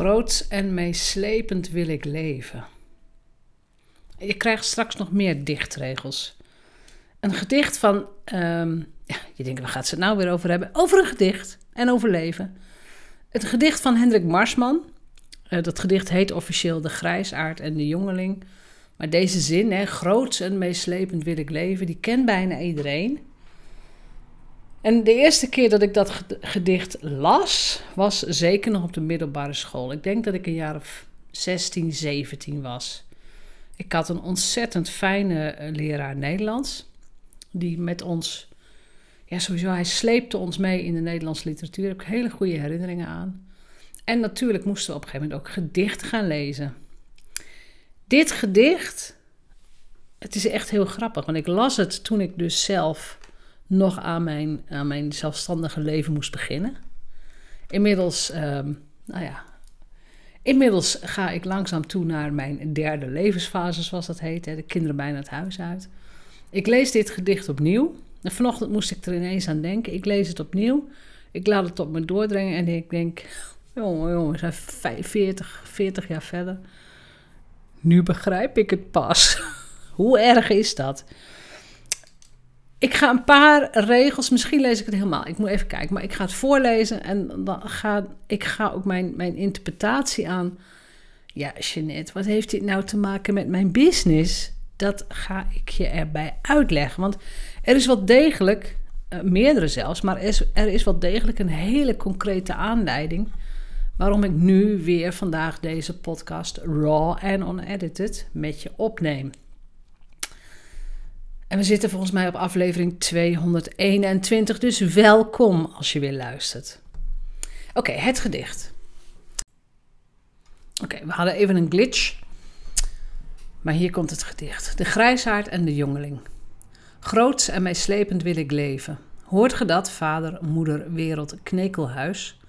Groots en meeslepend wil ik leven. Je krijgt straks nog meer dichtregels. Een gedicht van, ehm, ja, je denkt, waar gaat ze het nou weer over hebben? Over een gedicht en over leven. Het gedicht van Hendrik Marsman. Uh, dat gedicht heet officieel De Grijsaard en de Jongeling. Maar deze zin, hè, groots en meeslepend wil ik leven, die kent bijna iedereen. En de eerste keer dat ik dat gedicht las, was zeker nog op de middelbare school. Ik denk dat ik een jaar of 16, 17 was. Ik had een ontzettend fijne eh, leraar Nederlands, die met ons, ja sowieso, hij sleepte ons mee in de Nederlandse literatuur. Daar heb ik hele goede herinneringen aan. En natuurlijk moesten we op een gegeven moment ook gedichten gaan lezen. Dit gedicht, het is echt heel grappig, want ik las het toen ik dus zelf nog aan mijn, aan mijn zelfstandige leven moest beginnen. Inmiddels, um, nou ja, inmiddels ga ik langzaam toe naar mijn derde levensfase, zoals dat heet. Hè, de kinderen bijna het huis uit. Ik lees dit gedicht opnieuw. En vanochtend moest ik er ineens aan denken. Ik lees het opnieuw. Ik laat het op me doordringen en ik denk... Jongen, jongen, we zijn 40, 40 jaar verder. Nu begrijp ik het pas. Hoe erg is dat? Ik ga een paar regels, misschien lees ik het helemaal. Ik moet even kijken, maar ik ga het voorlezen en dan ga ik ga ook mijn, mijn interpretatie aan. Ja, Jeanette, wat heeft dit nou te maken met mijn business? Dat ga ik je erbij uitleggen. Want er is wel degelijk, uh, meerdere zelfs, maar er is, er is wel degelijk een hele concrete aanleiding waarom ik nu weer vandaag deze podcast raw en unedited met je opneem. En we zitten volgens mij op aflevering 221, dus welkom als je weer luistert. Oké, het gedicht. Oké, we hadden even een glitch. Maar hier komt het gedicht. De grijsaard en de jongeling. Groots en meeslepend wil ik leven. Hoort ge dat, vader, moeder, wereld, knekelhuis?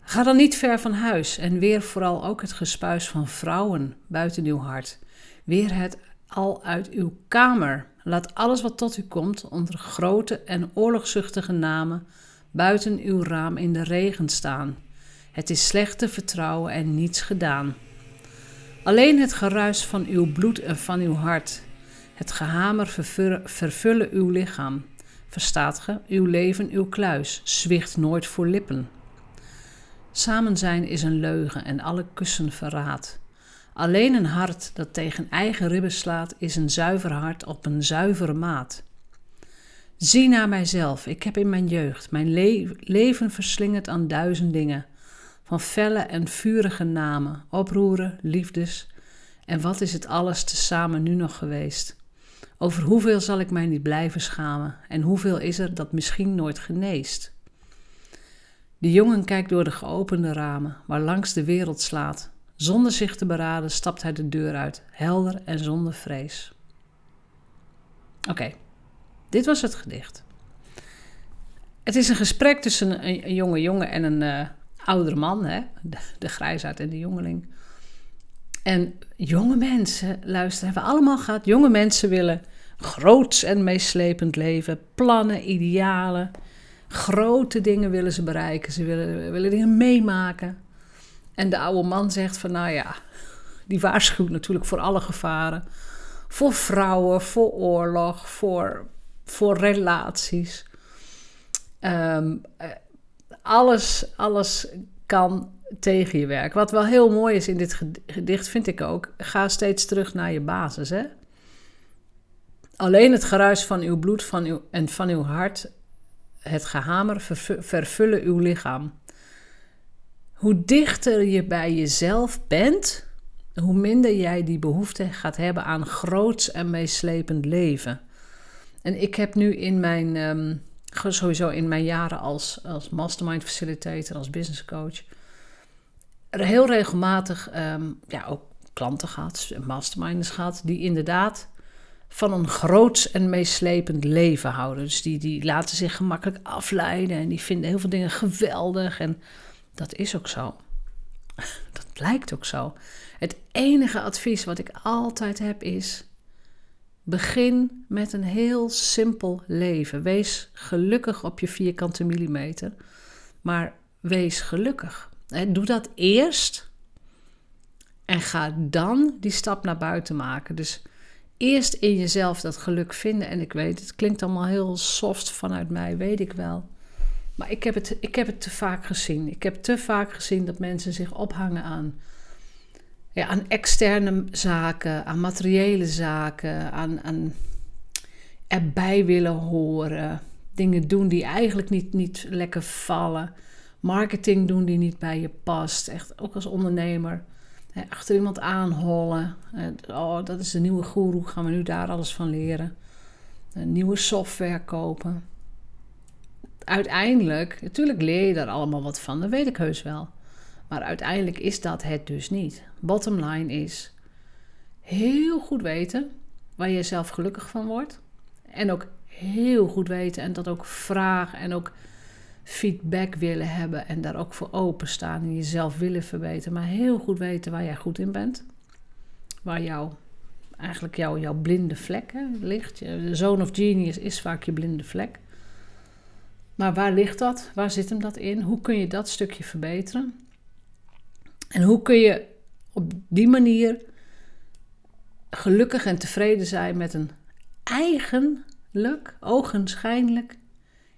Ga dan niet ver van huis en weer vooral ook het gespuis van vrouwen buiten uw hart. Weer het al uit uw kamer. Laat alles wat tot u komt onder grote en oorlogzuchtige namen buiten uw raam in de regen staan. Het is slecht te vertrouwen en niets gedaan. Alleen het geruis van uw bloed en van uw hart, het gehamer vervullen uw lichaam. Verstaat ge, uw leven, uw kluis, zwicht nooit voor lippen. Samen zijn is een leugen en alle kussen verraad. Alleen een hart dat tegen eigen ribben slaat, is een zuiver hart op een zuivere maat. Zie naar mijzelf, ik heb in mijn jeugd mijn le leven verslingerd aan duizend dingen, van felle en vurige namen, oproeren, liefdes, en wat is het alles tezamen nu nog geweest? Over hoeveel zal ik mij niet blijven schamen, en hoeveel is er dat misschien nooit geneest? De jongen kijkt door de geopende ramen, waar langs de wereld slaat, zonder zich te beraden stapt hij de deur uit, helder en zonder vrees. Oké, dit was het gedicht. Het is een gesprek tussen een, jonge jongen en een uh, oudere man, hè? De, de grijsaard en de jongeling. En jonge mensen, luisteren, hebben allemaal gehad. Jonge mensen willen groots en meeslepend leven, plannen, idealen. Grote dingen willen ze bereiken. Ze willen, willen dingen meemaken. En de oude man zegt van, nou ja, die waarschuwt natuurlijk voor alle gevaren. Voor vrouwen, voor oorlog, voor, voor relaties. Um, alles, alles kan tegen je werken. Wat wel heel mooi is in dit gedicht, vind ik ook. Ga steeds terug naar je basis. Hè? Alleen het geruis van uw bloed van uw, en van uw hart, het gehamer, vervullen uw lichaam. Hoe dichter je bij jezelf bent, hoe minder jij die behoefte gaat hebben aan groots en meeslepend leven. En ik heb nu in mijn, um, sowieso in mijn jaren als, als mastermind facilitator, als business coach, heel regelmatig um, ja, ook klanten gehad, masterminders gehad, die inderdaad van een groots en meeslepend leven houden. Dus die, die laten zich gemakkelijk afleiden en die vinden heel veel dingen geweldig en dat is ook zo. Dat blijkt ook zo. Het enige advies wat ik altijd heb is: begin met een heel simpel leven. Wees gelukkig op je vierkante millimeter, maar wees gelukkig. doe dat eerst en ga dan die stap naar buiten maken. Dus eerst in jezelf dat geluk vinden. En ik weet, het klinkt allemaal heel soft vanuit mij, weet ik wel. Maar ik heb het, ik heb het te vaak gezien. Ik heb te vaak gezien dat mensen zich ophangen aan, ja, aan externe zaken, aan materiële zaken, aan, aan erbij willen horen. Dingen doen die eigenlijk niet, niet lekker vallen. Marketing doen die niet bij je past. Echt ook als ondernemer. Achter iemand aanhollen. Oh, dat is de nieuwe guru. Gaan we nu daar alles van leren? Een nieuwe software kopen. Uiteindelijk, natuurlijk leer je daar allemaal wat van. Dat weet ik heus wel. Maar uiteindelijk is dat het dus niet. Bottom line is heel goed weten waar je zelf gelukkig van wordt. En ook heel goed weten en dat ook vragen en ook feedback willen hebben en daar ook voor openstaan en jezelf willen verbeteren. Maar heel goed weten waar jij goed in bent. Waar jouw, eigenlijk jouw, jouw blinde vlek ligt. De zone of genius is vaak je blinde vlek. Maar waar ligt dat? Waar zit hem dat in? Hoe kun je dat stukje verbeteren? En hoe kun je op die manier gelukkig en tevreden zijn met een eigenlijk, ogenschijnlijk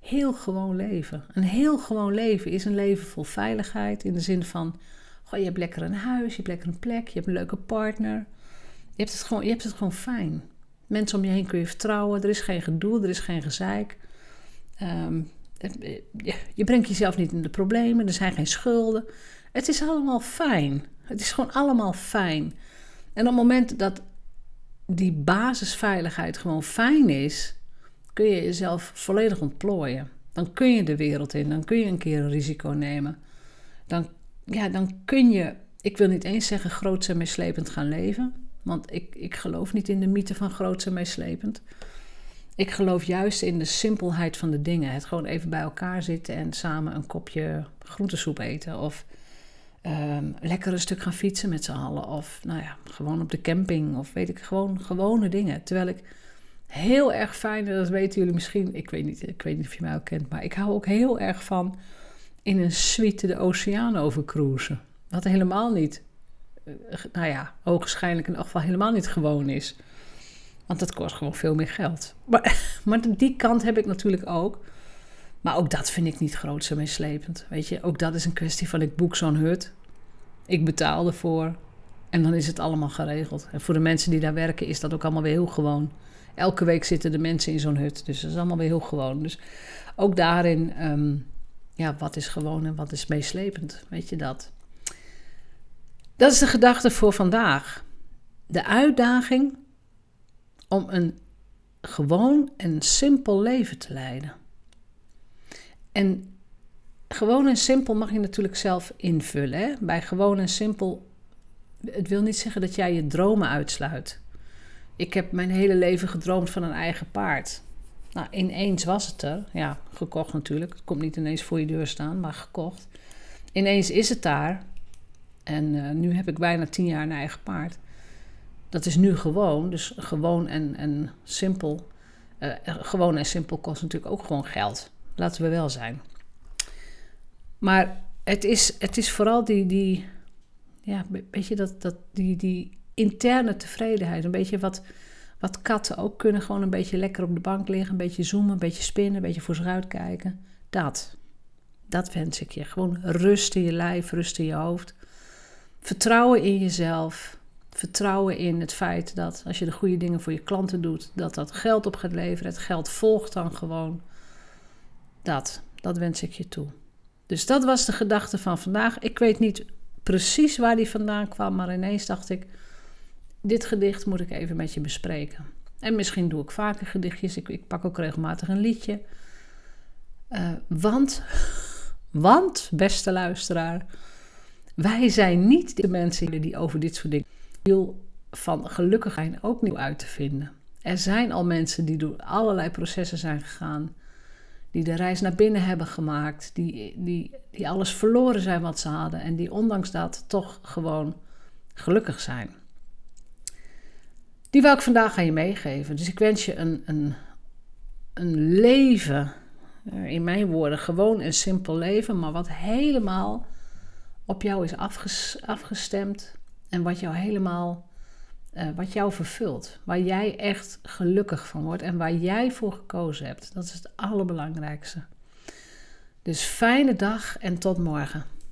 heel gewoon leven. Een heel gewoon leven is een leven vol veiligheid in de zin van: goh, je hebt lekker een huis, je hebt lekker een plek, je hebt een leuke partner. Je hebt het gewoon, je hebt het gewoon fijn. Mensen om je heen kun je vertrouwen, er is geen gedoe, er is geen gezeik. Um, je brengt jezelf niet in de problemen, er zijn geen schulden. Het is allemaal fijn. Het is gewoon allemaal fijn. En op het moment dat die basisveiligheid gewoon fijn is, kun je jezelf volledig ontplooien. Dan kun je de wereld in, dan kun je een keer een risico nemen. Dan, ja, dan kun je, ik wil niet eens zeggen groots en meeslepend gaan leven, want ik, ik geloof niet in de mythe van groots en meeslepend. Ik geloof juist in de simpelheid van de dingen. Het gewoon even bij elkaar zitten en samen een kopje groentesoep eten. Of um, lekker een stuk gaan fietsen met z'n allen. Of nou ja, gewoon op de camping. Of weet ik, gewoon gewone dingen. Terwijl ik heel erg fijn, dat weten jullie misschien. Ik weet niet, ik weet niet of je mij ook kent. Maar ik hou ook heel erg van in een suite de oceaan over cruisen. Wat helemaal niet, eh, nou ja, ogenschijnlijk in elk geval helemaal niet gewoon is. Want dat kost gewoon veel meer geld. Maar, maar die kant heb ik natuurlijk ook. Maar ook dat vind ik niet groots en meeslepend. Weet je, ook dat is een kwestie van ik boek zo'n hut. Ik betaal ervoor. En dan is het allemaal geregeld. En voor de mensen die daar werken is dat ook allemaal weer heel gewoon. Elke week zitten de mensen in zo'n hut. Dus dat is allemaal weer heel gewoon. Dus ook daarin, ehm, ja, wat is gewoon en wat is meeslepend? Weet je dat? Dat is de gedachte voor vandaag. De uitdaging om een gewoon en simpel leven te leiden. En gewoon en simpel mag je natuurlijk zelf invullen. Hè? Bij gewoon en simpel, het wil niet zeggen dat jij je dromen uitsluit. Ik heb mijn hele leven gedroomd van een eigen paard. Nou, ineens was het er. Ja, gekocht natuurlijk. Het komt niet ineens voor je deur staan, maar gekocht. Ineens is het daar. En eh, nu heb ik bijna tien jaar een eigen paard. Dat is nu gewoon. Dus gewoon en, en simpel. Uh, gewoon en simpel kost natuurlijk ook gewoon geld. Laten we wel zijn. Maar het is, het is vooral die, die, ja, beetje dat, dat, die, die interne tevredenheid. Een beetje wat, wat katten ook kunnen. Gewoon een beetje lekker op de bank liggen. Een beetje zoomen, een beetje spinnen, een beetje voor zich uitkijken. Dat. Dat wens ik je. Gewoon rust in je lijf, rust in je hoofd. Vertrouwen in jezelf. Vertrouwen in het feit dat als je de goede dingen voor je klanten doet, dat dat geld op gaat leveren. Het geld volgt dan gewoon. Dat, dat wens ik je toe. Dus dat was de gedachte van vandaag. Ik weet niet precies waar die vandaan kwam, maar ineens dacht ik: dit gedicht moet ik even met je bespreken. En misschien doe ik vaker gedichtjes. Ik, ik pak ook regelmatig een liedje. Uh, want, want, beste luisteraar, wij zijn niet de mensen die over dit soort dingen van gelukkig zijn ook nieuw uit te vinden. Er zijn al mensen die door allerlei processen zijn gegaan, die de reis naar binnen hebben gemaakt, die, die, die alles verloren zijn wat ze hadden en die ondanks dat toch gewoon gelukkig zijn. Die wil ik vandaag aan je meegeven. Dus ik wens je een, een, een leven, eh, in mijn woorden, gewoon een simpel leven, maar wat helemaal op jou is afgestemd en wat jou helemaal, uh, wat jou vervult. Waar jij echt gelukkig van wordt en waar jij voor gekozen hebt. Dat is het allerbelangrijkste. Dus fijne dag en tot morgen.